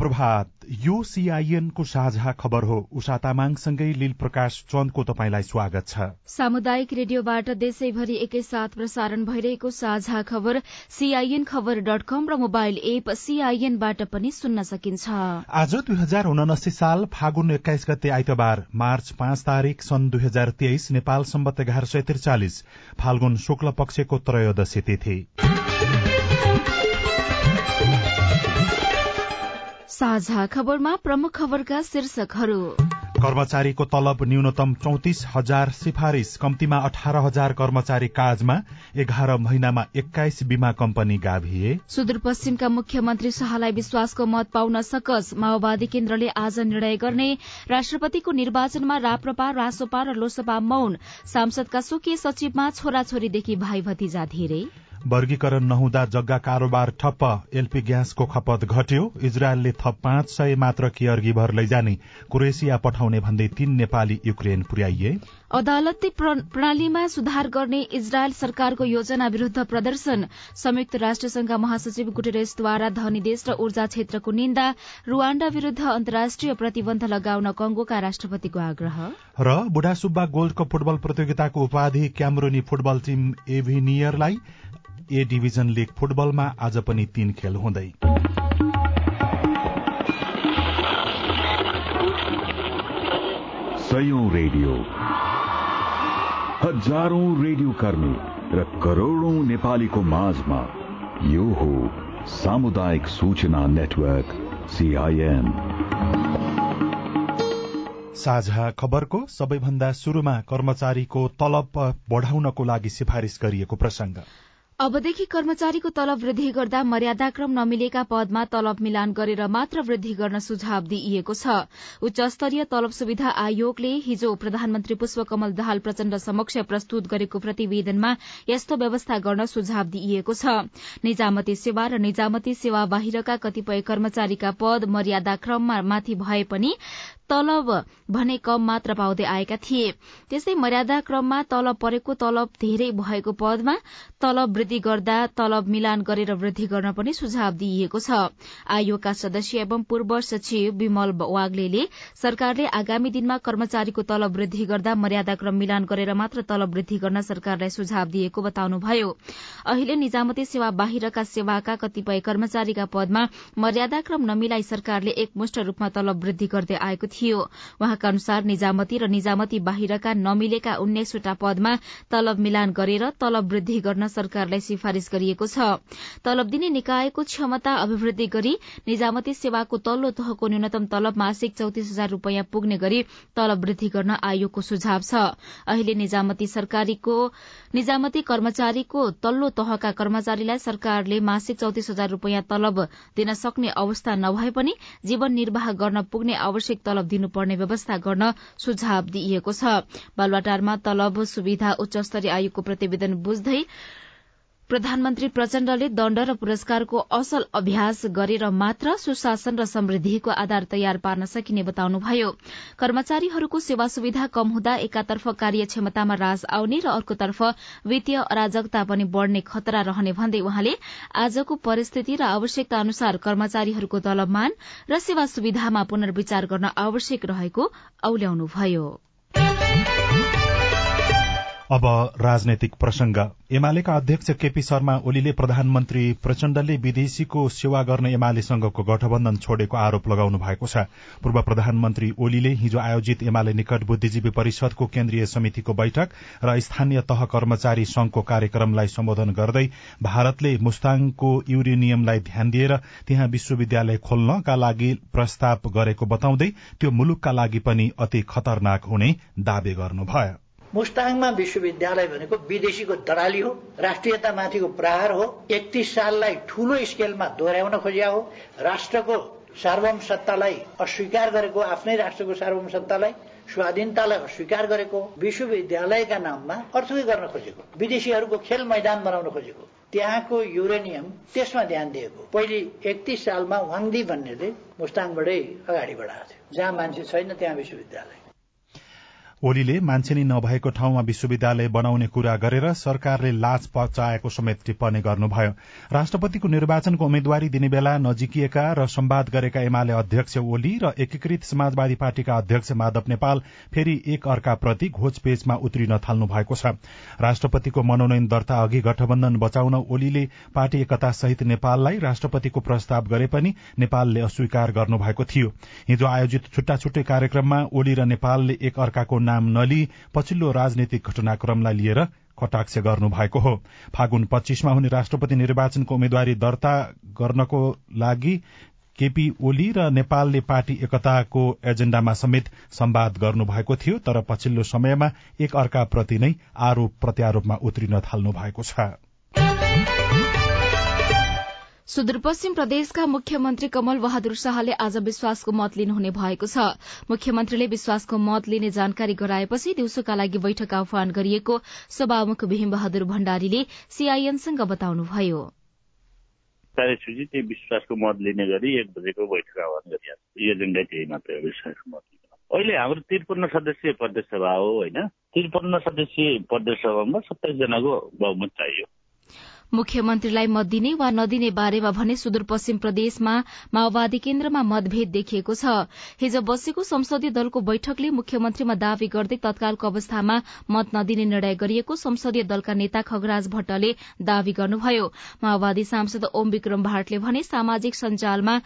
प्रभात यो सीआईएनको साझा खबर हो। उषा तामाङसँगै लील प्रकाश चन्दको तपाईँलाई स्वागत छ। सामुदायिक रेडियोबाट देशैभरि एकैसाथ प्रसारण भइरहेको साझा खबर सीआईएन खबर डट कम र मोबाइल एप सीआईएनबाट पनि सुन्न सकिन्छ। आज दुई हजार उनासी साल फागुन एक्काइस गते आइतबार मार्च पाँच तारीक सन् दुई हजार तेइस नेपाल सम्बत एघार सय त्रिचालिस फाल्गुन शुक्ल पक्षको त्रयोदशी तिथि। साझा खबरमा प्रमुख खबरका शीर्षकहरू। कर्मचारीको तलब न्यूनतम चौतिस हजार सिफारिश कम्तीमा अठार हजार कर्मचारी काजमा एघार महिनामा एक्काइस बीमा कम्पनी गाभिए। सुदूरपश्चिमका मुख्यमन्त्री शाहलाई विश्वासको मत पाउन सकस माओवादी केन्द्रले आज निर्णय गर्ने। राष्ट्रपतिको निर्वाचनमा राप्रपा रासोपा र लोसपा मौन। सांसदका स्वकीय सचिवमा छोराछोरीदेखि भाइ भतिजा धेरै। वर्गीकरण नहुँदा जग्गा कारोबार ठप्प। एलपी ग्यासको खपत घट्यो। इजरायलले थप पाँच सय मात्र केयर गिभर लैजाने। क्रोएसिया पठाउने भन्दै तीन नेपाली युक्रेन पुर्याइए। अदालती प्रणालीमा सुधार गर्ने इजरायल सरकारको योजना विरूद्ध प्रदर्शन। संयुक्त राष्ट्रसंघका महासचिव गुटेरेसद्वारा धनी देश र ऊर्जा क्षेत्रको निन्दा रुवाण्डा विरूद्ध अन्तर्राष्ट्रिय प्रतिबन्ध लगाउन कंगोका राष्ट्रपतिको आग्रह। र बुढासुब्बा गोल्ड कप फुटबल प्रतियोगिताको उपाधि क्यामरोनी फुटबल टीम एभिनियरलाई ए डिभिजन लीग फुटबलमा आज पनि तीन खेल हुँदै। सयौं रेडियो। हजारौं रेडियो कर्मी र करोड़ौं नेपालीको माझमा यो हो सामुदायिक सूचना नेटवर्क सीआईएन साझा खबरको सबैभन्दा शुरूमा कर्मचारीको तलब बढ़ाउनको लागि सिफारिश गरिएको प्रसंग अबदेखि कर्मचारीको तलब वृद्धि गर्दा मर्यादाक्रम नमिलेका पदमा तलब मिलान गरेर मात्र वृद्धि गर्न सुझाव दिइएको छ। उच्च स्तरीय तलब सुविधा आयोगले हिजो प्रधानमन्त्री पुष्पकमल दाहाल प्रचण्ड समक्ष प्रस्तुत गरेको प्रतिवेदनमा यस्तो व्यवस्था गर्न सुझाव दिइएको छ। निजामती सेवा र निजामती सेवा बाहिरका कतिपय कर्मचारीका पद मर्यादाक्रममा माथि भए पनि तलब भने कम मात्र पाउँदै आएका थिए। त्यस्तै मर्यादा क्रममा तलब परेको तलब धेरै भएको पदमा तलब वृद्धि गर्दा तलब मिलान गरेर वृद्धि गर्न पनि सुझाव दिइएको छ। आयोगका सदस्य एवं पूर्व सचिव विमल वाग्ले सरकारले आगामी दिनमा कर्मचारीको तलब वृद्धि गर्दा मर्यादाक्रम मिलान गरेर मात्र तलब वृद्धि गर्न सरकारलाई सुझाव दिएको बताउनुभयो। अहिले निजामती सेवा बाहिरका सेवाका कतिपय कर्मचारीका पदमा मर्यादाक्रम नमिलाई सरकारले एकमुष्ट रूपमा तलब वृद्धि गर्दै आएको थियो। थियो। उहाँका अनुसार निजामती र निजामती बाहिरका नमिलेका उन्नाइसवटा पदमा तलब मिलान गरेर तलब वृद्धि गर्न सरकारलाई सिफारिश गरिएको छ। तलब दिने निकायको क्षमता अभिवृद्धि गरी निजामती सेवाको तल्लो तहको न्यूनतम तलब मासिक चौतिस हजार रूपियाँ पुग्ने गरी तलब वृद्धि गर्न आयोगको सुझाव छ। अहिले निजामती सरकारीको निजामती कर्मचारीको तल्लो तहका कर्मचारीलाई सरकारले मासिक चौतिस हजार रूपियाँ तलब दिन सक्ने अवस्था नभए पनि जीवन निर्वाह गर्न पुग्ने आवश्यक तलब दिनुपर्ने व्यवस्था गर्न सुझाव दिइएको छ। बालुवाटारमा तलब सुविधा उच्च स्तरीय आयोगको प्रतिवेदन बुझ्दै प्रधानमन्त्री प्रचण्डले दण्ड र पुरस्कारको असल अभ्यास गरेर मात्र सुशासन र समृद्धिको आधार तयार पार्न सकिने बताउनुभयो। कर्मचारीहरूको सेवा सुविधा कम हुँदा एकातर्फ कार्य क्षमतामा रास आउने र अर्कोतर्फ वित्तीय अराजकता पनि बढ़ने खतरा रहने भन्दै वहाँले आजको परिस्थिति र आवश्यकता अनुसार कर्मचारीहरूको तलबमान र सेवा सुविधामा पुनर्विचार गर्न आवश्यक रहेको औल्याउनुभयो। अब राजनैतिक प्रसंग एमालेका अध्यक्ष केपी शर्मा ओलीले प्रधानमन्त्री प्रचण्डले विदेशीको सेवा गर्न एमालेसँगको गठबन्धन छोडेको आरोप लगाउनु भएको छ। पूर्व प्रधानमन्त्री ओलीले हिजो आयोजित एमाले निकट बुद्धिजीवी परिषदको केन्द्रीय समितिको बैठक र स्थानीय तह कर्मचारी संघको कार्यक्रमलाई सम्बोधन गर्दै भारतले मुस्ताङको युरेनियमलाई ध्यान दिएर त्यहाँ विश्वविद्यालय खोल्नका लागि प्रस्ताव गरेको बताउँदै त्यो मुलुकका लागि पनि अति खतरनाक हुने दावी गर्नुभयो। मुस्ताङमा विश्वविद्यालय भनेको विदेशीको दलाली हो राष्ट्रियतामाथिको प्रहार हो एकतिस साललाई ठूलो स्केलमा दोहोऱ्याउन खोजिया हो राष्ट्रको सार्वभौम सत्तालाई अस्वीकार गरेको आफ्नै राष्ट्रको सार्वभौम सत्तालाई स्वाधीनतालाई अस्वीकार गरेको विश्वविद्यालयका नाममा अर्थकै गर्न खोजेको विदेशीहरूको खेल मैदान बनाउन खोजेको त्यहाँको युरेनियम त्यसमा ध्यान दिएको। पहिले एकतिस सालमा वाङदी भन्नेले मुस्ताङबाटै अगाडि बढाएको थियो। जहाँ मान्छे छैन त्यहाँ विश्वविद्यालय। ओलीले मान्छे नै नभएको ठाउँमा विश्वविद्यालय बनाउने कुरा गरेर सरकारले लाज पचाएको समेत टिप्पणी गर्नुभयो। राष्ट्रपतिको निर्वाचनको उम्मेद्वारी दिने बेला नजिकिएका र सम्वाद गरेका एमाले अध्यक्ष ओली र एकीकृत समाजवादी पार्टीका अध्यक्ष माधव नेपाल फेरि एक अर्काप्रति घोचपेचमा उत्रिन थाल्नु भएको छ। राष्ट्रपतिको मनोनयन दर्ता अघि गठबन्धन बचाउन ओलीले पार्टी एकता सहित नेपाललाई राष्ट्रपतिको प्रस्ताव गरे पनि नेपालले अस्वीकार गर्नुभएको थियो। हिजो आयोजित छुट्टा छुट्टै कार्यक्रममा ओली र नेपालले एक अर्काको नाम नलिई पछिल्लो राजनैतिक घटनाक्रमलाई लिएर कटाक्ष गर्नु भएको हो। फागुन पच्चीसमा हुने राष्ट्रपति निर्वाचनको उम्मेद्वारी दर्ता गर्नको लागि केपी ओली र नेपालले पार्टी एकताको एजेण्डामा समेत सम्वाद गर्नुभएको थियो तर पछिल्लो समयमा एक अर्काप्रति नै आरोप प्रत्यारोपमा उत्रिन थाल्नु भएको छ। सुदूरपश्चिम प्रदेशका मुख्यमन्त्री कमल बहादुर शाहले आज विश्वासको मत लिनुहुने भएको छ। मुख्यमन्त्रीले विश्वासको मत लिने जानकारी गराएपछि दिउँसोका लागि बैठक आह्वान गरिएको सभामुख भीम बहादुर भण्डारीले सीआईएनसँग बताउनुभयो। कार्यसूची विश्वासको मत लिने गरी एक बजेको बैठक आह्वान एजेन्डा त्यही मात्रै विश्वासको मत अहिले हाम्रो त्रिपन्न सदस्यीय प्रदेश सभा हो होइन? त्रिपन्न सदस्यीय प्रदेश सभामा सत्ताइस जनाको बहुमत चाहियो। मुख्यमन्त्रीलाई मत दिने वा नदिने बारेमा भने सुदूरपश्चिम प्रदेशमा माओवादी केन्द्रमा मतभेद देखिएको छ। हिजो बसेको संसदीय दलको बैठकले मुख्यमन्त्रीमा दावी गर्दै तत्कालको अवस्थामा मत नदिने निर्णय गरिएको संसदीय दलका नेता खगराज भट्टले दावी गर्नुभयो। माओवादी सांसद ओम विक्रम भाटले भने सामाजिक सञ्जालमा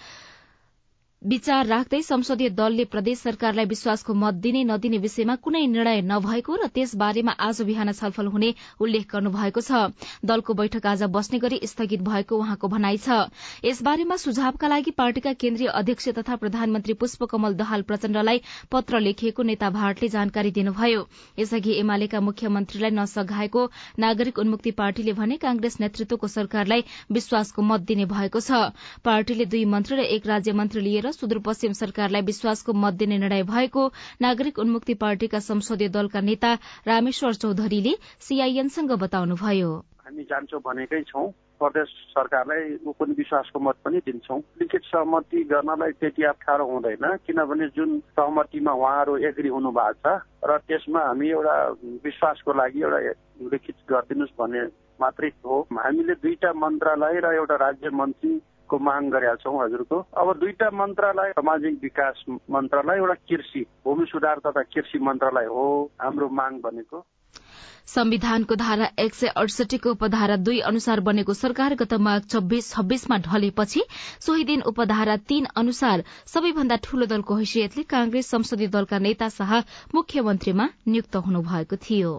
विचार राख्दै संसदीय दलले प्रदेश सरकारलाई विश्वासको मत दिने नदिने विषयमा कुनै निर्णय नभएको र त्यसबारेमा आज बिहान छलफल हुने उल्लेख गर्नुभएको छ। दलको बैठक आज बस्ने गरी स्थगित भएको उहाँको भनाइ छ। यसबारेमा सुझावका लागि पार्टीका केन्द्रीय अध्यक्ष तथा प्रधानमन्त्री पुष्पकमल दहाल प्रचण्डलाई पत्र लेखिएको नेता भाटले जानकारी दिनुभयो। यसअघि एमालेका मुख्यमन्त्रीलाई नसघाएको नागरिक उन्मुक्ति पार्टीले भने कांग्रेस नेतृत्वको सरकारलाई विश्वासको मत दिने भएको छ। पार्टीले दुई मन्त्री र एक राज्य मन्त्री लिएर सुदूरपश्चिम सरकारलाई विश्वासको मत दिने निर्णय भएको नागरिक उन्मुक्ति पार्टीका संसदीय दलका नेता रामेश्वर चौधरीले सीआईएनसँग बताउनुभयो। हामी जान्छौँ भनेकै छौँ प्रदेश सरकारलाई पनि विश्वासको मत पनि दिन्छौँ। लिखित सहमति गर्नलाई त्यति अप्ठ्यारो हुँदैन किनभने जुन सहमतिमा उहाँहरू एग्री हुनु भएको छ र त्यसमा हामी एउटा विश्वासको लागि एउटा लिखित गरिदिनुहोस् भन्ने मात्रै हो। हामीले दुईटा मन्त्रालय र एउटा राज्य मन्त्री को माग गरेका छौँ हजुरको। अब दुईटा मन्त्रालय सामाजिक विकास मन्त्रालय एउटा कृषि भूमि सुधार तथा कृषि मन्त्रालय हो हाम्रो माग भनेको। संविधानको धारा एक सय अडसठीको उपधारा दुई अनुसार बनेको सरकार गत माघ छब्बीस छब्बीसमा ढलेपछि सोही दिन उपधारा तीन अनुसार सबैभन्दा ठूलो दलको हैसियतले कांग्रेस संसदीय दलका नेता शाह मुख्यमन्त्रीमा नियुक्त हुनुभएको थियो।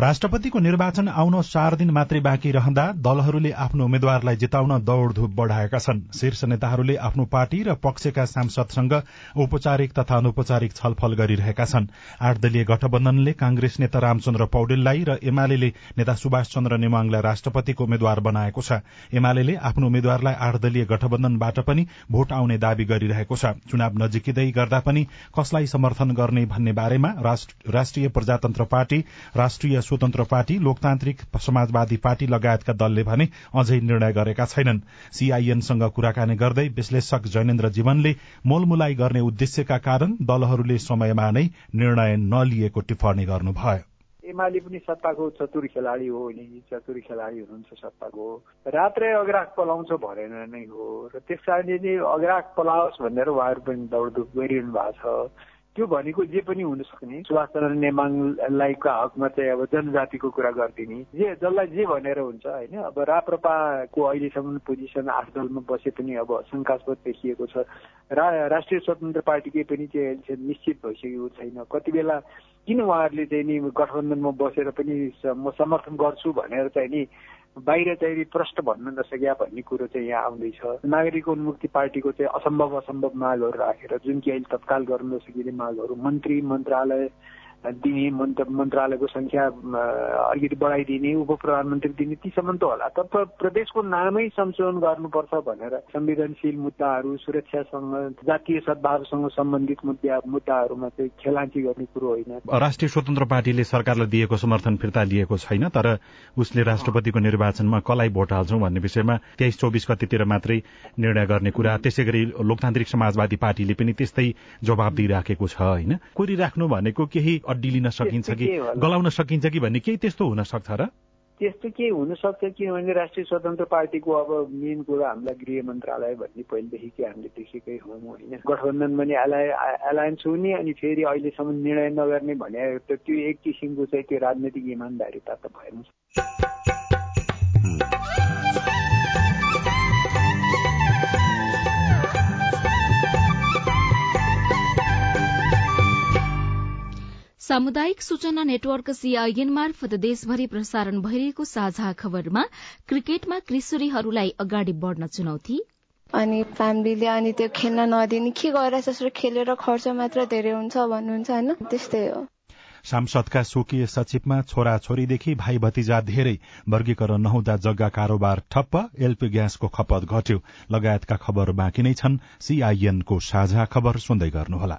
राष्ट्रपतिको निर्वाचन आउन चार दिन मात्रै बाँकी रहँदा दलहरूले आफ्नो उम्मेद्वारलाई जिताउन दौड़धूप बढ़ाएका छन्। शीर्ष नेताहरूले आफ्नो पार्टी र पक्षका सांसदसँग औपचारिक तथा अनौपचारिक छलफल गरिरहेका छन्। आठ दलीय गठबन्धनले कांग्रेस नेता रामचन्द्र पौडेललाई र एमाले नेता सुभाष चन्द्र नेवाङलाई राष्ट्रपतिको उम्मेद्वार बनाएको छ। एमाले आफ्नो उम्मेद्वारलाई आठ दलीय गठबन्धनबाट पनि भोट आउने दावी गरिरहेको छ। चुनाव नजिकिँदै गर्दा पनि कसलाई समर्थन गर्ने भन्ने बारेमा राष्ट्रिय प्रजातन्त्र पार्टी राष्ट्रिय स्वतन्त्र पार्टी लोकतान्त्रिक समाजवादी पार्टी लगायतका दलले भने अझै निर्णय गरेका छैनन्। सीआईएनसँग कुराकानी गर्दै विश्लेषक जैनेन्द्र जीवनले मोलमुलाई गर्ने उद्देश्यका कारण दलहरूले समयमा नै निर्णय नलिएको टिप्पणी गर्नुभयो। एमाले पनि सत्ताको चतुर खेलाडी हो नि चतुर खेलाडी हुनुहुन्छ सत्ताको। रात्रै अग्राक पलाउँछ भनेर नै हो। र त्यस कारणले नै अग्राक पलाओस् भनेर उहाँहरू पनि दौडधुप गरिरहनु भएको छ। त्यो भनेको जे पनि हुन सक्ने सुभाष चन्द्र नेमाङलाईको हकमा चाहिँ अब जनजातिको कुरा गरिदिने। जे जसलाई जे भनेर हुन्छ होइन अब राप्रपाको अहिलेसम्म पोजिसन आठ दलमा बसे पनि अब शङ्कास्पद देखिएको छ। रा राष्ट्रिय स्वतन्त्र पार्टीकै पनि चाहिँ निश्चित भइसकेको छैन। कति बेला किन उहाँहरूले चाहिँ नि गठबन्धनमा बसेर पनि म समर्थन गर्छु भनेर चाहिँ नि बाहिर चाहिँ प्रष्ट भन्न नसक्या भन्ने कुरो चाहिँ यहाँ आउँदैछ। नागरिक उन्मुक्ति पार्टीको चाहिँ असम्भव असम्भव मागहरू राखेर जुन कि अहिले तत्काल गर्न नसकिने मागहरू मन्त्री मन्त्रालय दिने मन्त्र मन्त्रालयको संख्या अलिकति बढाइदिने उप प्रधानमन्त्री दिने ती सम्म त होला। तर प्रदेशको नामै संशोधन गर्नुपर्छ भनेर संवेदनशील मुद्दाहरू सुरक्षासँग जातीय सद्भावसँग सम्बन्धित मुद्दा मुद्दाहरूमा चाहिँ खेलाँची गर्ने कुरो होइन। राष्ट्रिय स्वतन्त्र पार्टीले सरकारलाई दिएको समर्थन फिर्ता लिएको छैन तर उसले राष्ट्रपतिको निर्वाचनमा कसलाई भोट हाल्छौं भन्ने विषयमा तेइस चौबिस गतितिर मात्रै निर्णय गर्ने कुरा त्यसै गरी लोकतान्त्रिक समाजवादी पार्टीले पनि त्यस्तै जवाब दिइराखेको छ होइन? कोरिराख्नु भनेको केही अड्डी लिन सकिन्छ कि गलाउन सकिन्छ कि भन्ने केही त्यस्तो हुन सक्छ र? त्यस्तो के हुन सक्छ किनभने राष्ट्रिय स्वतन्त्र पार्टीको अब मेन कुरो हामीलाई गृह मन्त्रालय भन्ने पहिलेदेखि हामीले देखेकै हौँ होइन। गठबन्धन पनि एलाय एलायन्स हुने अनि फेरि अहिलेसम्म निर्णय नगर्ने भने त्यो एक किसिमको चाहिँ त्यो राजनैतिक इमान्दारिता त भएन। सामुदायिक सूचना नेटवर्क सीआईएन मार्फत देशभरि प्रसारण भइरहेको साझा खबरमा क्रिकेटमा किशोरीहरूलाई अगाडि बढ्न चुनौती। अनि फ्यामिलीले अनि त्यो खेल्न नदिने के गरेर जसरी खेलेर खर्च मात्र धेरै हुन्छ भन्नुहुन्छ होइन? त्यस्तै हो। सांसदका स्वकीय सचिवमा छोरा छोरीदेखि भाइ भतिजा धेरै वर्गीकरण नहुँदा जग्गा कारोबार ठप्प एलपी ग्यासको खपत घट्यो। लगायतका खबर बाँकी नै छन्। सीआईएनको साझा खबर सुन्दै गर्नुहोला।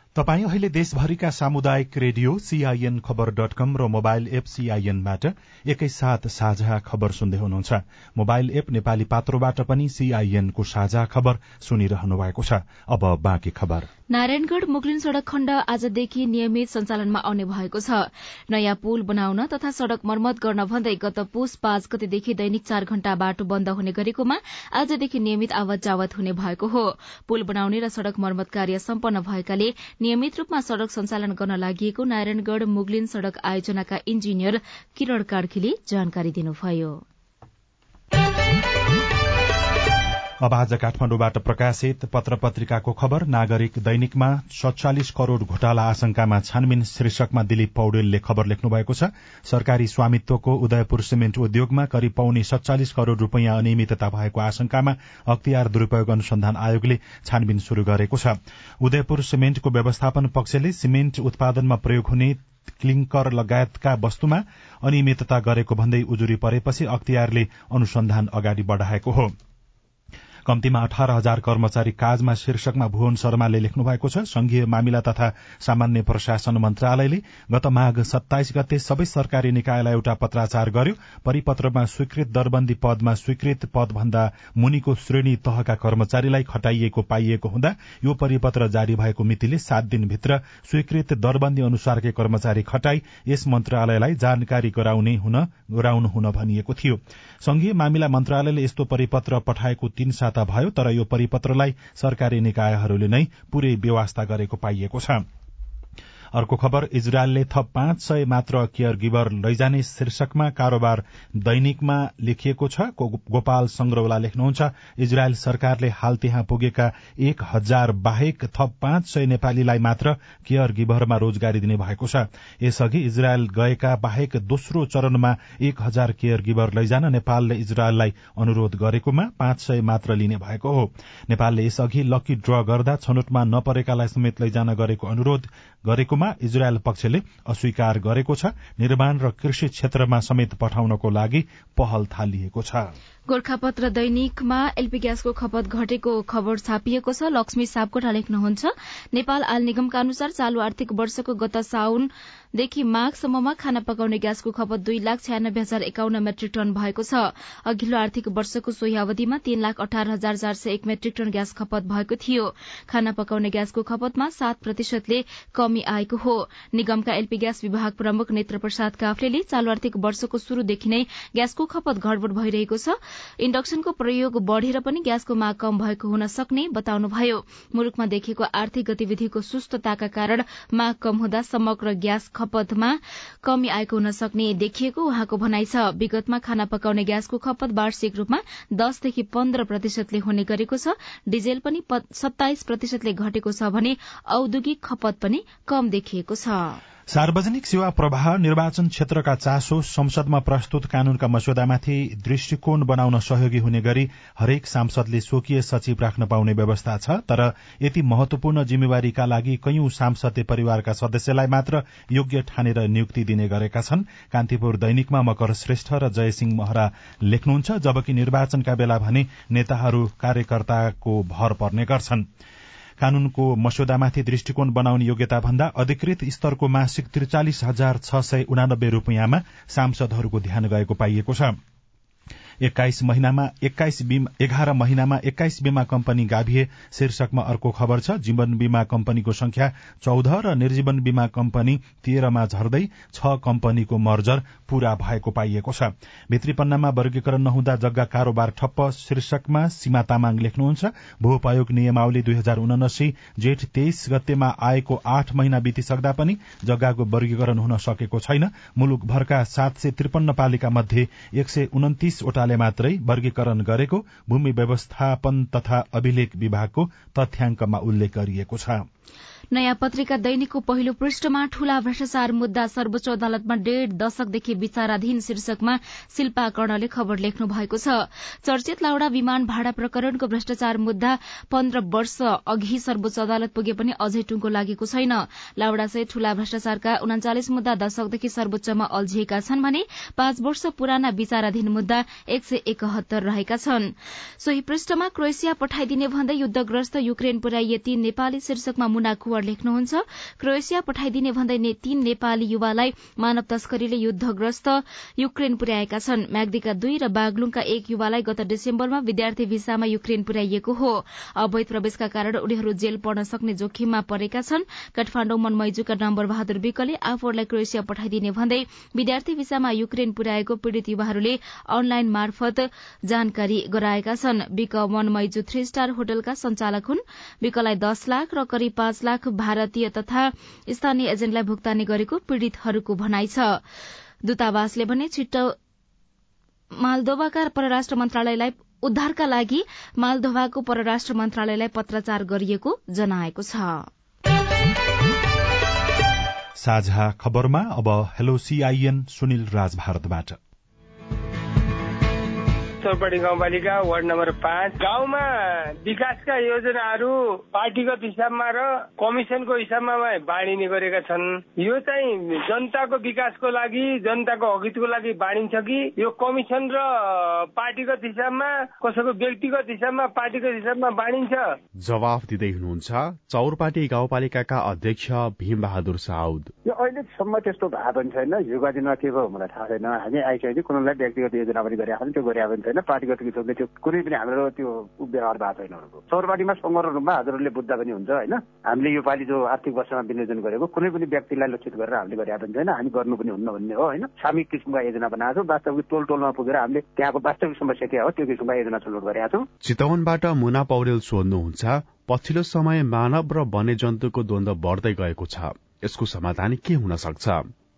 तपाई अहिले देशभरिका सामुदायिक radio CIN Khabar dot com र मोबाइल एप सीआईएनबाट एकैसाथ साझा खबर सुन्दै हुनुहुन्छ। मोबाइल एप नेपाली पात्रोबाट पनि सीआईएनको साझा खबर सुनिरहनु भएको छ। अब बाँकी खबर। नारायणगढ़ मुगलिन सड़क खण्ड आजदेखि नियमित सञ्चालनमा आउने भएको छ। नयाँ पुल बनाउन तथा सड़क मर्मत गर्न भन्दै गत पुष पाँच गतेदेखि दैनिक चार घण्टा बाटो बन्द हुने गरेकोमा आजदेखि नियमित आवत जावत हुने भएको हो। पुल बनाउने र सड़क मर्मत कार्य सम्पन्न भएकाले नियमित रूपमा सड़क सञ्चालन गर्न लागि नारायणगढ़ मुगलिन सड़क आयोजनाका इन्जिनियर किरण कार्कीले जानकारी दिनुभयो। अब आज काठमाडौँबाट प्रकाशित पत्र पत्रिकाको खबर नागरिक दैनिकमा सत्तालिस करोड़ घोटाला आशंकामा छानबिन शीर्षकमा दिलीप पौडेलले खबर लेख्नु भएको छ। सरकारी स्वामित्वको उदयपुर सिमेन्ट उद्योगमा करिब पाउने सत्तालिस करोड़ रूपियाँ अनियमितता भएको आशंकामा अख्तियार दुरूपयोग अनुसन्धान आयोगले छानबिन शुरू गरेको छ। उदयपुर सिमेन्टको व्यवस्थापन पक्षले सिमेन्ट उत्पादनमा प्रयोग हुने क्लिङ्कर लगायतका वस्तुमा अनियमितता गरेको भन्दै उजुरी परेपछि अख्तियारले अनुसन्धान अगाडि बढ़ाएको हो। कम्तीमा अठार हजार कर्मचारी काजमा शीर्षकमा भुवन शर्माले लेख्नु भएको छ। संघीय मामिला तथा सामान्य प्रशासन मन्त्रालयले गत माघ सत्ताइस गते सबै सरकारी निकायलाई एउटा पत्राचार गर्यो। परिपत्रमा स्वीकृत दरबन्दी पदमा स्वीकृत पदभन्दा मुनिको श्रेणी तहका कर्मचारीलाई खटाइएको पाइएको हुँदा यो परिपत्र जारी भएको मितिले सात दिनभित्र स्वीकृत दरबन्दी अनुसारकै कर्मचारी खटाई यस मन्त्रालयलाई जानकारी गराउने गराउनु हुन भनिएको थियो। संघीय मामिला मन्त्रालयले यस्तो परिपत्र पठाएको तीन साता भयो तर यो परिपत्रलाई सरकारी निकायहरूले नै पूरै व्यवस्था गरेको पाइएको छ। अर्को खबर इजरायलले थप पाँच सय मात्र केयर गिभर लैजाने शीर्षकमा कारोबार दैनिकमा लेखिएको छ। गोपाल संग्रौला लेख्नुहुन्छ इजरायल सरकारले हाल त्यहाँ पुगेका एक हजार बाहेक थप पाँच सय नेपालीलाई मात्र केयर गिभरमा रोजगारी दिने भएको छ। यसअघि इजरायल गएका बाहेक दोस्रो चरणमा एक हजार केयर गिभर लैजान नेपालले इजरायललाई अनुरोध गरेकोमा पाँच सय मात्र लिने भएको हो। नेपालले यसअघि लकी ड्र गर्दा छनौटमा नपरेकालाई समेत लैजान गरेको अनुरोध गरेको विषयमा इजरायल पक्षले अस्वीकार गरेको छ। निर्माण र कृषि क्षेत्रमा समेत पठाउनको लागि पहल थालिएको छ। गोर्खापत्र दैनिकमा एलपी ग्यासको खपत घटेको खबर छापिएको छ। लक्ष्मी सापकोटा लेख्नुहुन्छ। नेपाल आल निगमका अनुसार चालू आर्थिक वर्षको गत साउनदेखि माघसम्ममा खाना पकाउने ग्यासको खपत दुई लाख छ्यानब्बे हजार एकाउन्न मेट्रिक टन भएको छ। अघिल्लो आर्थिक वर्षको सोही अवधिमा तीन लाख अठार हजार चार सय एक मेट्रिक टन ग्यास खपत भएको थियो। खाना पकाउने ग्यासको खपतमा सात प्रतिशतले कमी आएको हो। निगमका एलपी ग्यास विभाग प्रमुख नेत्र प्रसाद काफ्लेले चालू आर्थिक वर्षको शुरूदेखि नै ग्यासको खपत घटबड़ भइरहेको छ। इन्डक्सनको प्रयोग बढ़ेर पनि ग्यासको माग कम भएको हुन सक्ने बताउनुभयो। मुलुकमा देखिएको आर्थिक गतिविधिको सुस्तताका कारण माग कम हुँदा समग्र ग्यास खपतमा कमी आएको हुन सक्ने देखिएको उहाँको भनाइ छ। विगतमा खाना पकाउने ग्यासको खपत वार्षिक रूपमा दसदेखि पन्ध्र प्रतिशतले हुने गरेको छ। डिजेल पनि सत्ताइस प्रतिशतले घटेको छ भने औद्योगिक खपत पनि कम देखिएको छ। सार्वजनिक सेवा प्रवाह निर्वाचन क्षेत्रका चासो संसदमा प्रस्तुत कानूनका मस्यौदामाथि दृष्टिकोण बनाउन सहयोगी हुने गरी हरेक सांसदले स्वकीय सचिव राख्न पाउने व्यवस्था छ तर यति महत्वपूर्ण जिम्मेवारीका लागि कैयौं सांसदले परिवारका सदस्यलाई मात्र योग्य ठानेर नियुक्ति दिने गरेका छन्। कान्तिपुर दैनिकमा मकर श्रेष्ठ र जयसिंह महरा लेख्नुहुन्छ जबकि निर्वाचनका बेला भने नेताहरू कार्यकर्ताको भर पर्ने गर्छन्। कानूनको मस्यौदामाथि दृष्टिकोण बनाउने योग्यता भन्दा अधिकृत स्तरको मासिक त्रिचालिस हजार छ सय उनानब्बे रूपियाँमा सांसदहरूको ध्यान गएको पाइएको छ। एक्काइस महिनामा एक्काइस एघार महिनामा एक्काइस बीमा कम्पनी गाभिए। शीर्षकमा अर्को खबर छ जीवन बीमा कम्पनीको संख्या चौध र निर्जीवन बीमा कम्पनी तेह्रमा झर्दै छ कम्पनीको मर्जर पूरा भएको पाइएको छ। भित्री पन्नामा वर्गीकरण नहुँदा जग्गा कारोबार ठप्प शीर्षकमा सीमा तामाङ लेख्नुहुन्छ। भू उपयोग नियमावली दुई हजार उनासी जेठ तेइस गतेमा आएको आठ महिना बितिसक्दा पनि जग्गाको वर्गीकरण हुन सकेको छैन। मुलुकभरका सात सय त्रिपन्न पालिका मध्ये एक सय उन्तिसवटा मात्रै वर्गीकरण गरेको भूमि व्यवस्थापन तथा अभिलेख विभागको तथ्याङ्कमा उल्लेख गरिएको छ। नयाँ पत्रिका दैनिकको पहिलो पृष्ठमा ठूला भ्रष्टाचार मुद्दा सर्वोच्च अदालतमा डेढ़ दशकदेखि विचाराधीन शीर्षकमा शिल्पा कर्णले खबर लेख्नु भएको छ। चर्चित लाउडा विमान भाडा प्रकरणको भ्रष्टाचार मुद्दा पन्ध्र वर्ष अघि सर्वोच्च अदालत पुगे पनि अझै टुङ्गो लागेको छैन। लाउडा सहित ठूला भ्रष्टाचारका उनाचालिस मुद्दा दशकदेखि सर्वोच्चमा अल्झिएका छन् भने पाँच वर्ष पुराना विचाराधीन मुद्दा एक सय एकहत्तर रहेका छन्। सोही पृष्ठमा क्रोएसिया पठाइदिने भन्दै युद्धग्रस्त युक्रेन पुर्याइए तीन नेपाली शीर्षकमा मुना लेख्नुहुन्छ। क्रोएसिया पठाइदिने भन्दै तीन नेपाली युवालाई मानव तस्करीले युद्धग्रस्त युक्रेन पुर्याएका छन्। म्याग्दीका दुई र बागलुङका एक युवालाई गत डिसेम्बरमा विद्यार्थी भिसामा युक्रेन पुर्याइएको हो। अवैध प्रवेशका कारण उनीहरू जेल पर्न सक्ने जोखिममा परेका छन्। काठमाण्डु मनमैजूका नम्बर बहादुर विकले आफूहरूलाई क्रोएसिया पठाइदिने भन्दै विद्यार्थी भिसामा युक्रेन पुर्याएको पीड़ित युवाहरूले अनलाइन मार्फत जानकारी गराएका छन्। विक मनमैजू थ्री स्टार होटलका संचालक हुन्। विकलाई दस लाख र करिब पाँच लाख भारतीय तथा स्थानीय एजेन्टलाई भुक्तानी गरेको पीड़ितहरूको भनाइ छ। दूतावासले भने छिट्टो मालदोभाका परराष्ट्र मन्त्रालयलाई उद्धारका लागि मालदोभाको परराष्ट्र मन्त्रालयलाई पत्राचार गरिएको जनाएको छ। साझा खबरमा अब हेलो सीआईएन सुनिल राज भारतबाट चौपाटी गाउँपालिका वार्ड नम्बर पाँच। गाउँमा विकासका योजनाहरू पार्टीगत हिसाबमा र कमिसनको हिसाबमा बाँडिने गरेका छन्। यो चाहिँ जनताको विकासको लागि जनताको हकितको लागि बाँडिन्छ कि? यो कमिसन र पार्टीगत हिसाबमा कसैको व्यक्तिगत हिसाबमा पार्टीगत हिसाबमा बाँडिन्छ? जवाफ दिँदै हुनुहुन्छ चौरपाटी गाउँपालिकाका अध्यक्ष भीमबहादुर साउद। यो अहिलेसम्म त्यस्तो भएको पनि छैन। हिजोका दिनमा के भयो मलाई थाहा छैन। हामी आइसकेपछि कुनैलाई व्यक्तिगत योजना पनि गरेका छन् त्यो गरेका पनि छैन पार्टीगत किसिमले त्यो कुनै पनि हाम्रो त्यो व्यवहार भएको छैन चौरपाटीमा समग्र रूपमा हजुरहरूले बुझ्दा पनि हुन्छ होइन। हामीले यो पालि जो आर्थिक वर्षमा विनियोजन गरेको कुनै पनि व्यक्तिलाई लक्षित गरेर हामीले गरेका पनि छैन हामी गर्नु पनि हुन्न भन्ने हो होइन। सामूहिक किसिमका योजना बनाएको छौँ वास्तविक टोल टोलमा पुगेर हामीले त्यहाँको वास्तविक समस्या के हो त्यो किसिमका योजना छनौट गरेका छौँ। चितवनबाट मुना पौडेल सोध्नुहुन्छ पछिल्लो समय मानव र वन्यजन्तुको द्वन्द बढ्दै गएको छ। यसको समाधान के हुन सक्छ?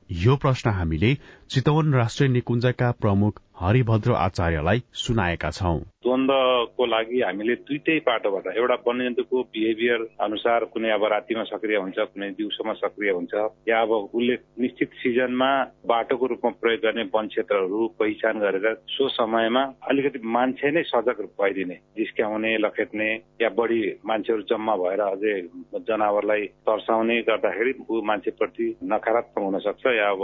यो प्रश्न हामीले चितवन राष्ट्रिय निकुञ्जका प्रमुख हरिभद्र आचार्यलाई सुनाएका छौं। द्वन्दको लागि हामीले दुइटै पाटोबाट एउटा वन्यजन्तुको बिहेभियर अनुसार कुनै अब रातिमा सक्रिय हुन्छ कुनै दिउँसोमा सक्रिय हुन्छ या अब उसले निश्चित सिजनमा बाटोको रूपमा प्रयोग गर्ने वन क्षेत्रहरू पहिचान गरेर सो समयमा अलिकति मान्छे नै सजग भइदिने जिस्क्याउने लखेट्ने या बढी मान्छेहरू जम्मा भएर अझै जनावरलाई तर्साउने गर्दाखेरि ऊ मान्छेप्रति नकारात्मक हुन सक्छ या अब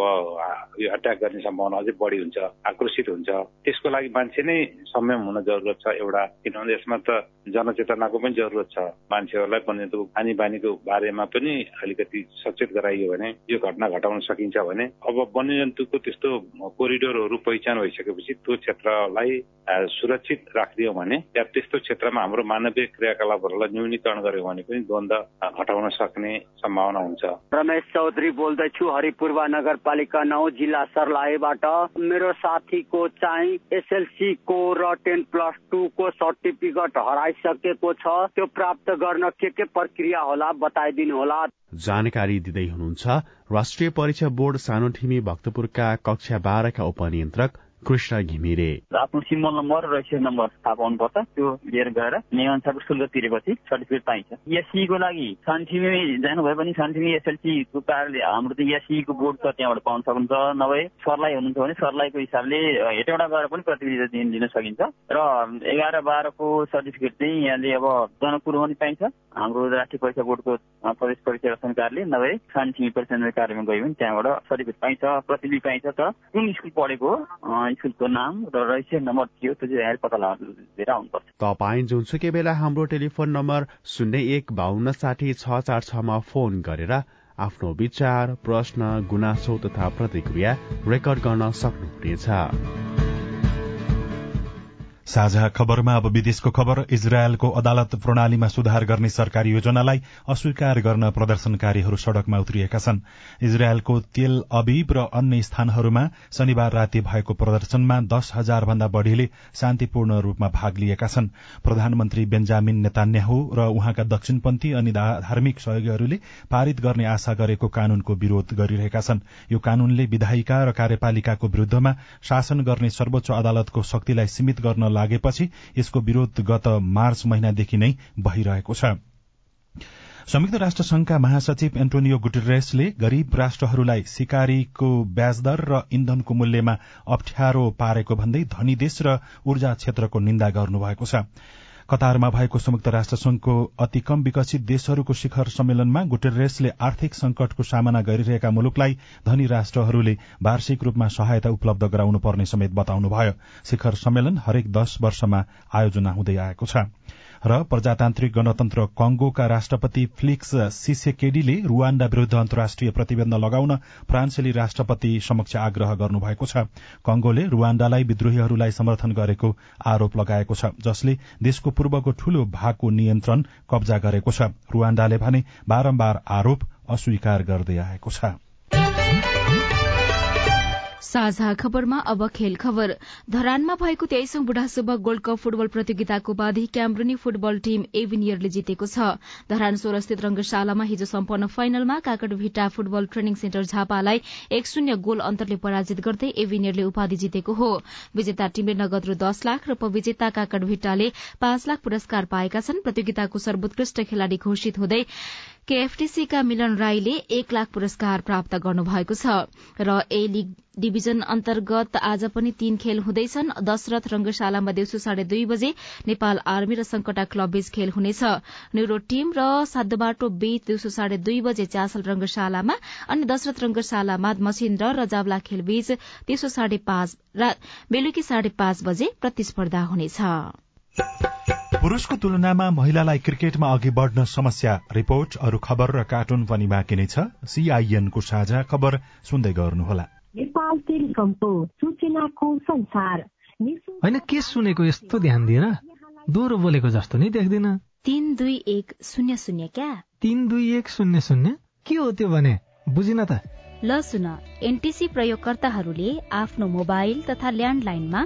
यो अट्याक गर्ने सम्भावना अझै बढी हुन्छ आक्रोशित हुन्छ। त्यसको लागि मान्छे नै संयम हुन जरुरत छ एउटा। किनभने यसमा त जनचेतनाको पनि जरुरत छ। मान्छेहरूलाई वन्यजन्तु खानी बानीको बारेमा पनि अलिकति सचेत गराइयो भने यो घटना घटाउन सकिन्छ भने अब वन्यजन्तुको त्यस्तो कोरिडोरहरू पहिचान भइसकेपछि त्यो क्षेत्रलाई सुरक्षित राखिदियो भने या त्यस्तो क्षेत्रमा हाम्रो मानवीय क्रियाकलापहरूलाई न्यूनीकरण गर्यो भने पनि द्वन्द घटाउन सक्ने सम्भावना हुन्छ। रमेश चौधरी बोल्दैछु हरिपूर्वा नगरपालिका नौ जिल्ला सर्लाहीबाट। मेरो साथीको चाहिँ एसएलसीको र टेन प्लस टूको सर्टिफिकेट हराइसकेको छ। त्यो प्राप्त गर्न के के प्रक्रिया होला बताइदिनु होला। जानकारी दिँदै हुनुहुन्छ राष्ट्रिय परीक्षा बोर्ड सानोठिमी भक्तपुरका कक्षा बाह्रका उपनियन्त्रक कृष्ण घिमिरे आफ्नो सिम्बल नम्बर र रजिस्ट्रेसन नम्बर थाहा पाउनुपर्छ। त्यो लिएर गएर अनुसारको शुल्क तिरेपछि सर्टिफिकेट पाइन्छ। एससीको लागि सानठिमी जानुभयो भने सानठिमी एसएलसीको कारणले हाम्रो त एससीको बोर्ड छ त्यहाँबाट पाउन सक्नुहुन्छ नभए सरलाई हुनुहुन्छ भने सरलाईको हिसाबले हेटौँडा गएर पनि प्रतिनिधित्व दिन दिन सकिन्छ। र एघार बाह्रको सर्टिफिकेट चाहिँ यहाँले अब जनकपुरमा पनि पाइन्छ। हाम्रो राष्ट्रिय परीक्षा बोर्डको प्रदेश परीक्षा कार्यालय नभए सानठिमी परीक्षा कार्यमा गयो भने त्यहाँबाट सर्टिफिकेट पाइन्छ प्रतिनिधि पाइन्छ तर कुन स्कुल पढेको स्कुलको नाम र रजिस्ट्रेसन नम्बर थियो त्यो चाहिँ पत्ता लगाएर आउनुपर्छ। तपाईँ जुनसुकै बेला हाम्रो टेलिफोन नम्बर शून्य एक बाहन्न साठी छ चार छमा फोन गरेर आफ्नो विचार प्रश्न गुनासो तथा प्रतिक्रिया रेकर्ड गर्न सक्नुहुनेछ। साझा खबरमा अब विदेशको खबर इजरायलको अदालत प्रणालीमा सुधार गर्ने सरकारी योजनालाई अस्वीकार गर्न प्रदर्शनकारीहरू सड़कमा उत्रिएका छन्। इजरायलको तेल अबीब र अन्य स्थानहरूमा शनिबार राति भएको प्रदर्शनमा दश हजार भन्दा बढ़ीले शान्तिपूर्ण रूपमा भाग लिएका छन्। प्रधानमन्त्री बेन्जामिन नेतान्याहु र उहाँका दक्षिणपन्थी अनि धार्मिक सहयोगीहरूले पारित गर्ने आशा गरेको कानूनको विरोध गरिरहेका छन्। यो कानूनले विधायिका र कार्यपालिकाको विरूद्धमा शासन गर्ने सर्वोच्च अदालतको शक्तिलाई सीमित गर्न लागेपछि यसको विरोध गत मार्च महिनादेखि नै भइरहेको छ। संयुक्त राष्ट्र संघका महासचिव एन्टोनियो गुटेरेसले गरीब राष्ट्रहरूलाई सिकारीको ब्याजदर र इन्धनको मूल्यमा अप्ठ्यारो पारेको भन्दै धनी देश र ऊर्जा क्षेत्रको निन्दा गर्नुभएको छ। कतारमा भएको संयुक्त राष्ट्र संघको अति कम विकसित देशहरूको शिखर सम्मेलनमा गुटेरेसले आर्थिक संकटको सामना गरिरहेका मुलुकलाई धनी राष्ट्रहरूले वार्षिक रूपमा सहायता उपलब्ध गराउनु पर्ने समेत बताउनुभयो। शिखर सम्मेलन हरेक दश वर्षमा आयोजना हुँदै आएको छ। र प्रजातान्त्रिक गणतन्त्र कंगोका राष्ट्रपति फ्लिक्स सिसेकेडीले रुवाण्डा विरूद्ध अन्तर्राष्ट्रिय प्रतिबन्ध लगाउन फ्रान्सेली राष्ट्रपति समक्ष आग्रह गर्नुभएको छ। कंगोले रुवाण्डालाई विद्रोहीहरूलाई समर्थन गरेको आरोप लगाएको छ जसले देशको पूर्वको ठूलो भागको नियन्त्रण कब्जा गरेको छ। रुवाण्डाले भने बारम्बार आरोप अस्वीकार गर्दै आएको छ। साझा खबरमा अब खेल खबर। धरानमा भएको तेइसौं बुढासुब्बा गोल्ड कप फुटबल प्रतियोगिताको बाधी क्याम्ब्रुनी फुटबल टीम एभिनियरले जितेको छ। धरान सोह्रस्थित रंगशालामा हिजो सम्पन्न फाइनलमा काकडभिटा फुटबल ट्रेनिङ सेन्टर झापालाई एक शून्य गोल अन्तरले पराजित गर्दै एभिनियरले उपाधि जितेको हो। विजेता टीमले नगद रु दस लाख र उपविजेता काकडभिट्टाले पाँच लाख पुरस्कार पाएका छन्। प्रतियोगिताको सर्वोत्कृष्ट खेलाड़ी घोषित हुँदै केएफटीसीका मिलन राईले एक लाख पुरस्कार प्राप्त गर्नुभएको छ र ए लीग डिभिजन अन्तर्गत आज पनि तीन खेल हुँदैछन्। दशरथ रंगशालामा दिउँसो साढे दुई बजे नेपाल आर्मी र संकटा क्लब बीच खेल हुनेछ। न्यूरो टीम र साद्धोबाटो बीच दिउँसो साढे दुई बजे चासल रंगशालामा अनि दशरथ रंगशालामा मसिन्द्र र जावला खेल बीच दिउँसो बेलुकी साढे पाँच बजे प्रतिस्पर्धा हुनेछ। पुरूषको तुलनामा महिलालाई क्रिकेटमा अघि बढ़न समस्या। रिपोर्ट अरू खबर र कार्टुन पनि बाँकी नै छ। सीआईएनको साझा खबर सुन्दै गर्नुहोला। होइन के सुनेको यस्तो ध्यान दिएर दोहोरो बोलेको जस्तो नि देख्दिन। तीन दुई एक शून्य शून्य क्या? तीन दुई एक शून्य शून्य? के हो त्यो भने? बुझिन त। ल सुन एनटिसी प्रयोगकर्ताहरूले आफ्नो मोबाइल तथा ल्यान्डलाइनमा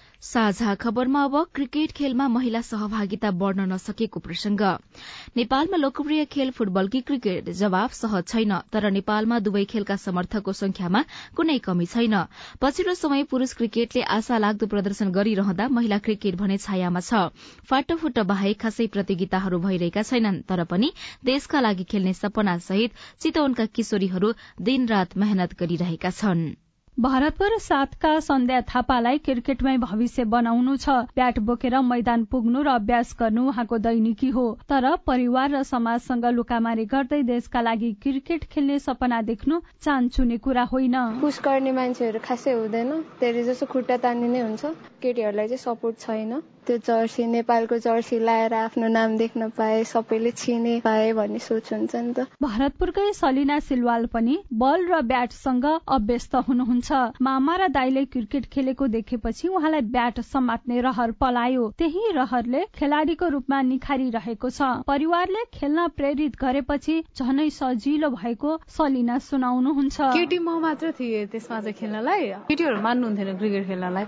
साझा खबरमा अब क्रिकेट खेलमा महिला सहभागिता बढ़न नसकेको प्रसंग नेपालमा लोकप्रिय खेल फुटबल कि क्रिकेट जवाब सहज छैन तर नेपालमा दुवै खेलका समर्थकको संख्यामा कुनै कमी छैन। पछिल्लो समय पुरूष क्रिकेटले आशा लाग्दो प्रदर्शन गरिरहँदा महिला क्रिकेट भने छायामा छ। फाटोफुट बाहेक खासै प्रतियोगिताहरू भइरहेका छैनन् तर पनि देशका लागि खेल्ने सपना सहित चितवनका किशोरीहरू दिनरात मेहनत गरिरहेका छनृ। भरतपुर सातका सन्ध्या थापालाई क्रिकेटमै भविष्य बनाउनु छ। ब्याट बोकेर मैदान पुग्नु र अभ्यास गर्नु उहाँको दैनिकी हो। तर परिवार र समाजसँग लुकामारी गर्दै देशका लागि क्रिकेट खेल्ने सपना देख्नु चान्चुने कुरा होइन। पुस गर्ने मान्छेहरू खासै हुँदैन। धेरै जसो खुट्टा तानिने हुन्छ। केटीहरूलाई चाहिँ सपोर्ट छैन। त्यो जर्सी नेपालको जर्सी लाएर आफ्नो नाम देख्न पाए सबैले चिने पाए भन्ने सोच हुन्छ नि त। भरतपुरकै सलिना सिलवाल पनि बल र ब्याटसँग अभ्यस्त हुनुहुन्छ। मामा र दाईले क्रिकेट खेलेको देखेपछि उहाँलाई ब्याट समात्ने रहर पलायो। त्यही रहरले खेलाडीको रूपमा निखारिरहेको छ। परिवारले खेल्न प्रेरित गरेपछि झनै सजिलो भएको सलिना सुनाउनुहुन्छ। केटी म मात्र थिएँ त्यसमा चाहिँ खेल्नलाई। केटीहरू मान्नुहुन्थेन क्रिकेट खेल्नलाई।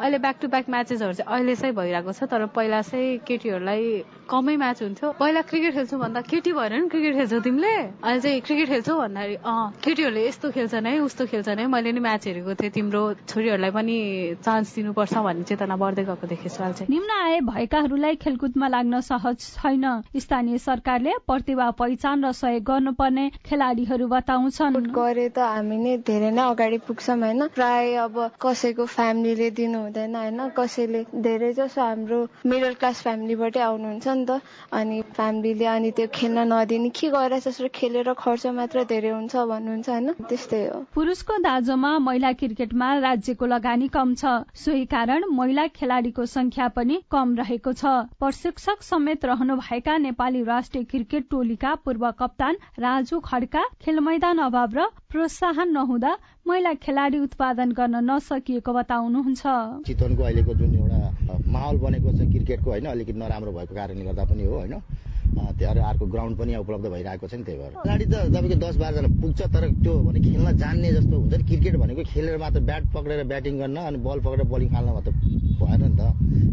अहिले ब्याक टु ब्याक म्याचेसहरू चाहिँ अहिले चाहिँ भइरहेको छ तर पहिला चाहिँ केटीहरूलाई कमै म्याच हुन्थ्यो। पहिला क्रिकेट खेल्छु भन्दा केटी भएर नि क्रिकेट खेल्छौ तिमीले? अहिले चाहिँ क्रिकेट खेल्छौ भन्दाखेरि अँ केटीहरूले यस्तो खेल्छन् है उस्तो खेल्छन् है मैले नि म्याच हेरेको थिएँ तिम्रो छोरीहरूलाई पनि चान्स दिनुपर्छ भन्ने चेतना बढ्दै गएको देखेछु अहिले। चाहिँ निम्न आय भएकाहरूलाई खेलकुदमा लाग्न सहज छैन। स्थानीय सरकारले प्रतिभा पहिचान र सहयोग गर्नुपर्ने खेलाडीहरू बताउँछन्। गरे त हामी नै धेरै नै अगाडि पुग्छौँ होइन? प्राय अब कसैको फ्यामिलीले दिनु हुँदैन होइन? कसैले धेरै जसो हाम्रो मिडल क्लास फ्यामिलीबाटै आउनुहुन्छ नि त। अनि फ्यामिलीले अनि त्यो खेल्न नदिने के गरेर जसरी खेलेर खर्च मात्र धेरै हुन्छ भन्नुहुन्छ होइन। त्यस्तै हो। पुरुषको दाजोमा महिला क्रिकेटमा राज्यको लगानी कम छ। सोही कारण महिला खेलाडीको संख्या पनि कम रहेको छ। प्रशिक्षक समेत रहनु भएका नेपाली राष्ट्रिय क्रिकेट टोलीका पूर्व कप्तान राजु खड्का खेल मैदान अभाव र प्रोत्साहन नहुँदा महिला खेलाडी उत्पादन गर्न नसकिएको बताउनुहुन्छ। चितवनको अहिलेको जुन एउटा माहौल बनेको छ क्रिकेटको होइन अलिकति नराम्रो भएको कारणले गर्दा पनि हो होइन। त्यो अर्को ग्राउन्ड पनि उपलब्ध भइरहेको छ नि त्यही भएर। खेलाडी त तपाईँको दस बाह्रजना पुग्छ तर त्यो भने खेल्न जान्ने जस्तो हुन्छ नि। क्रिकेट भनेको खेलेर मात्र ब्याट पक्रेर ब्याटिङ गर्न अनि बल पक्रेर बलिङ फाल्न मात्र भएन नि त।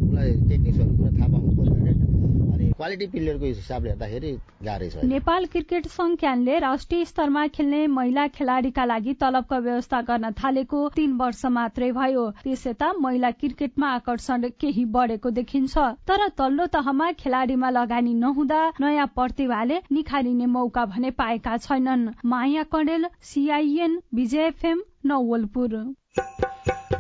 उसलाई टेक्निक्सहरू कुरा थाहा पाउनु पर्यो क्वालिटी प्लेयरको हिसाबले हेर्दाखेरि गाह्रै छ नेपाल क्रिकेट संघ क्यानले राष्ट्रिय स्तरमा खेल्ने महिला खेलाडीका लागि तलबको व्यवस्था गर्न थालेको तीन वर्ष मात्रै भयो। त्यस यता महिला क्रिकेटमा आकर्षण केही बढेको देखिन्छ। तर तल्लो तहमा खेलाडीमा लगानी नहुँदा नयाँ प्रतिभाले निखारिने मौका भने पाएका छैनन्। Maya Kanel CIN Bijay FM Nawalpur.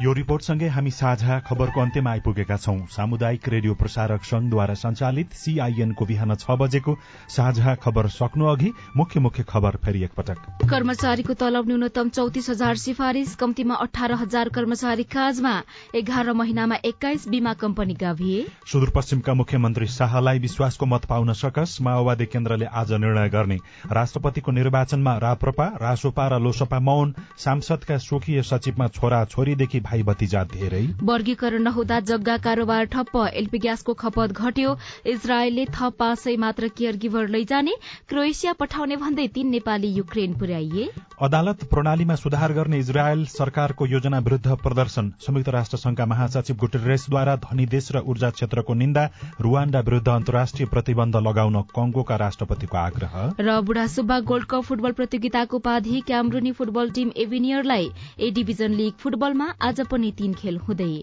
यो रिपोर्टसँगै हामी साझा खबरको अन्त्यमा आइपुगेका छौं। सामुदायिक रेडियो प्रसारक संघद्वारा संचालित सीआईएनको बिहान छ बजेको साझा खबर सक्नु अघि मुख्य मुख्य खबर फेरि एकपटक। कर्मचारीको तलब न्यूनतम चौतिस हजार सिफारिश कम्तीमा अठार हजार कर्मचारी काजमा एघार महिनामा एक्काइस बीमा कम्पनी गाभिए। सुदूरपश्चिमका मुख्यमन्त्री शाहलाई विश्वासको मत पाउन सकस माओवादी केन्द्रले आज निर्णय गर्ने। राष्ट्रपतिको निर्वाचनमा राप्रपा रासोपा र लोसपा मौन सांसदका स्वकीय सचिवमा छोरा छोरीदेखि भाइ भतिजा धेरै। वर्गीकरण नहुँदा जग्गा कारोबार ठप्प। एलपी ग्यासको खपत घट्यो। इजरायलले थप पाँच सय मात्र केयर गिभर लैजाने। क्रोएसिया पठाउने भन्दै तीन नेपाली युक्रेन पुर्याइए। अदालत प्रणालीमा सुधार गर्ने इजरायल सरकारको योजना विरूद्ध प्रदर्शन। संयुक्त राष्ट्र संघका महासचिव गुटेरेसद्वारा धनी देश र ऊर्जा क्षेत्रको निन्दा रुवाण्डा विरूद्ध अन्तर्राष्ट्रिय प्रतिबन्ध लगाउन कंगोका राष्ट्रपतिको आग्रह। र बुढा सुब्बा गोल्ड कप फुटबल प्रतियोगिताको उपाधि क्यामरूनी फुटबल टीम एभिनियरलाई ए डिभिजन लीग फुटबलमा आज पनि तीन खेल हुँदै।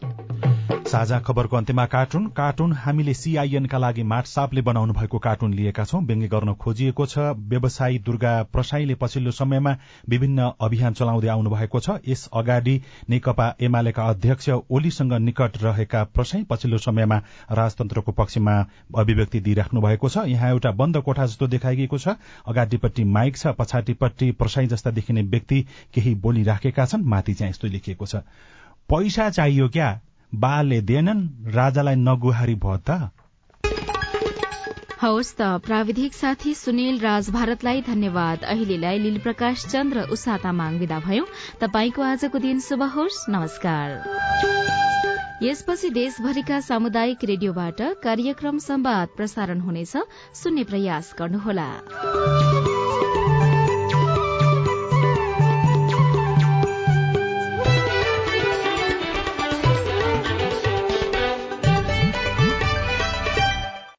साझा खबरको अन्त्यमा कार्टुन। कार्टुन हामीले सीआईएनका लागि माट सापले बनाउनु भएको कार्टुन लिएका छौं। व्यङ्ग्य गर्न खोजिएको छ। व्यवसायी दुर्गा प्रसाईले पछिल्लो समयमा विभिन्न अभियान चलाउँदै आउनु भएको छ। यस अगाडि नेकपा एमालेका अध्यक्ष ओलीसँग निकट रहेका प्रसाई पछिल्लो समयमा राजतन्त्रको पक्षमा अभिव्यक्ति दिइराख्नु भएको छ। यहाँ एउटा बन्द कोठा जस्तो देखाइएको छ। अगाडिपट्टि माइक छ पछाडिपट्टि प्रसाई जस्ता देखिने व्यक्ति केही बोलिराखेका छन्। माथि चाहिँ यस्तो लेखिएको छ। पैसा चाहियो क्या? बाले दिएनन् राजालाई नगुहारी भयो त। हवस् त प्राविधिक साथी सुनिल राज भारतलाई धन्यवाद। अहिलेलाई लील प्रकाश चन्द्र उषा तामाङ विदा भयो। तपाईँको आजको दिन शुभ होस् नमस्कार। यसपछि देशभरिका सामुदायिक रेडियोबाट कार्यक्रम संवाद प्रसारण हुनेछ। सुन्ने प्रयास गर्नुहोला।